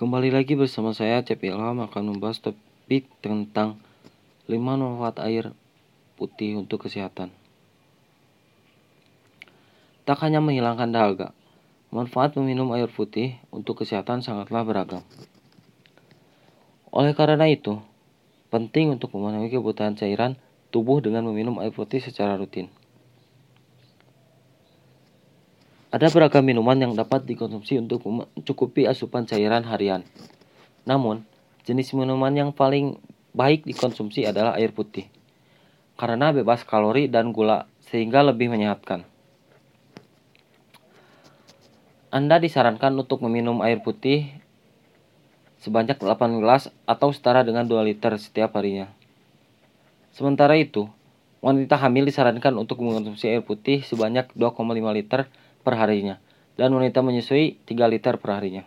Kembali lagi bersama saya Cep Ilham akan membahas topik tentang 5 manfaat air putih untuk kesehatan. Tak hanya menghilangkan dahaga, manfaat meminum air putih untuk kesehatan sangatlah beragam. Oleh karena itu, penting untuk memenuhi kebutuhan cairan tubuh dengan meminum air putih secara rutin. Ada beragam minuman yang dapat dikonsumsi untuk mencukupi asupan cairan harian. Namun, jenis minuman yang paling baik dikonsumsi adalah air putih. Karena bebas kalori dan gula sehingga lebih menyehatkan. Anda disarankan untuk meminum air putih sebanyak 8 gelas atau setara dengan 2 liter setiap harinya. Sementara itu, wanita hamil disarankan untuk mengonsumsi air putih sebanyak 2,5 liter per harinya dan wanita menyusui 3 liter per harinya.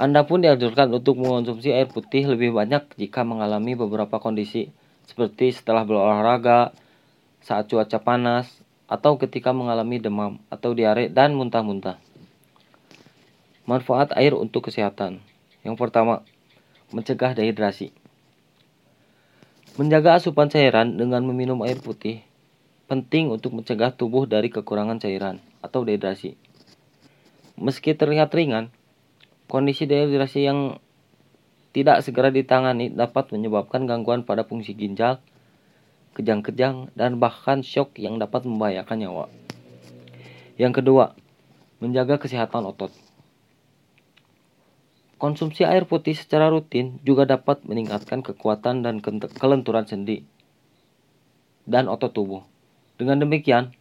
Anda pun dianjurkan untuk mengonsumsi air putih lebih banyak jika mengalami beberapa kondisi seperti setelah berolahraga, saat cuaca panas, atau ketika mengalami demam atau diare dan muntah-muntah. Manfaat air untuk kesehatan. Yang pertama, mencegah dehidrasi. Menjaga asupan cairan dengan meminum air putih penting untuk mencegah tubuh dari kekurangan cairan atau dehidrasi. Meski terlihat ringan, kondisi dehidrasi yang tidak segera ditangani dapat menyebabkan gangguan pada fungsi ginjal, kejang-kejang, dan bahkan shock yang dapat membahayakan nyawa. Yang kedua, menjaga kesehatan otot. Konsumsi air putih secara rutin juga dapat meningkatkan kekuatan dan kelenturan sendi dan otot tubuh. Dengan demikian,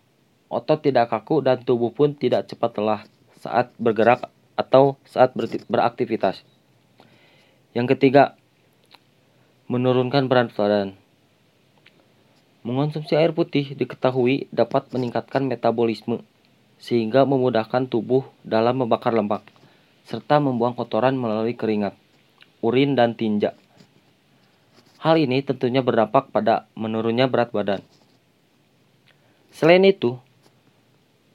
otot tidak kaku dan tubuh pun tidak cepat lelah saat bergerak atau saat ber- beraktivitas. Yang ketiga, menurunkan berat badan. Mengonsumsi air putih diketahui dapat meningkatkan metabolisme sehingga memudahkan tubuh dalam membakar lemak serta membuang kotoran melalui keringat, urin, dan tinja. Hal ini tentunya berdampak pada menurunnya berat badan. Selain itu,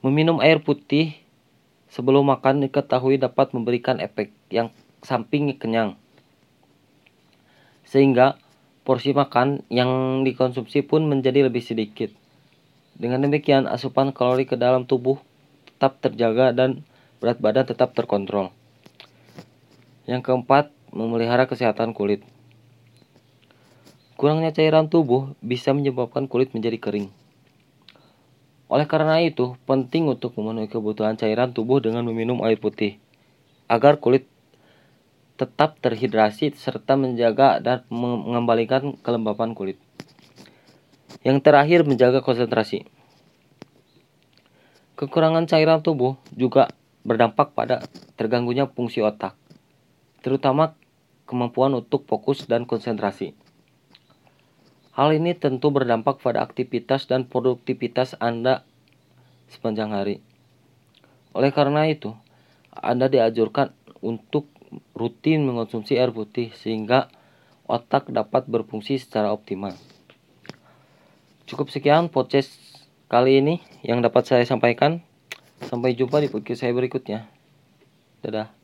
meminum air putih sebelum makan diketahui dapat memberikan efek yang samping kenyang. Sehingga porsi makan yang dikonsumsi pun menjadi lebih sedikit. Dengan demikian, asupan kalori ke dalam tubuh tetap terjaga dan berat badan tetap terkontrol. Yang keempat, memelihara kesehatan kulit. Kurangnya cairan tubuh bisa menyebabkan kulit menjadi kering. Oleh karena itu, penting untuk memenuhi kebutuhan cairan tubuh dengan meminum air putih agar kulit tetap terhidrasi serta menjaga dan mengembalikan kelembapan kulit. Yang terakhir, menjaga konsentrasi. Kekurangan cairan tubuh juga berdampak pada terganggunya fungsi otak, terutama kemampuan untuk fokus dan konsentrasi. Hal ini tentu berdampak pada aktivitas dan produktivitas Anda sepanjang hari. Oleh karena itu, Anda dianjurkan untuk rutin mengonsumsi air putih sehingga otak dapat berfungsi secara optimal. Cukup sekian podcast kali ini yang dapat saya sampaikan. Sampai jumpa di podcast saya berikutnya. Dadah.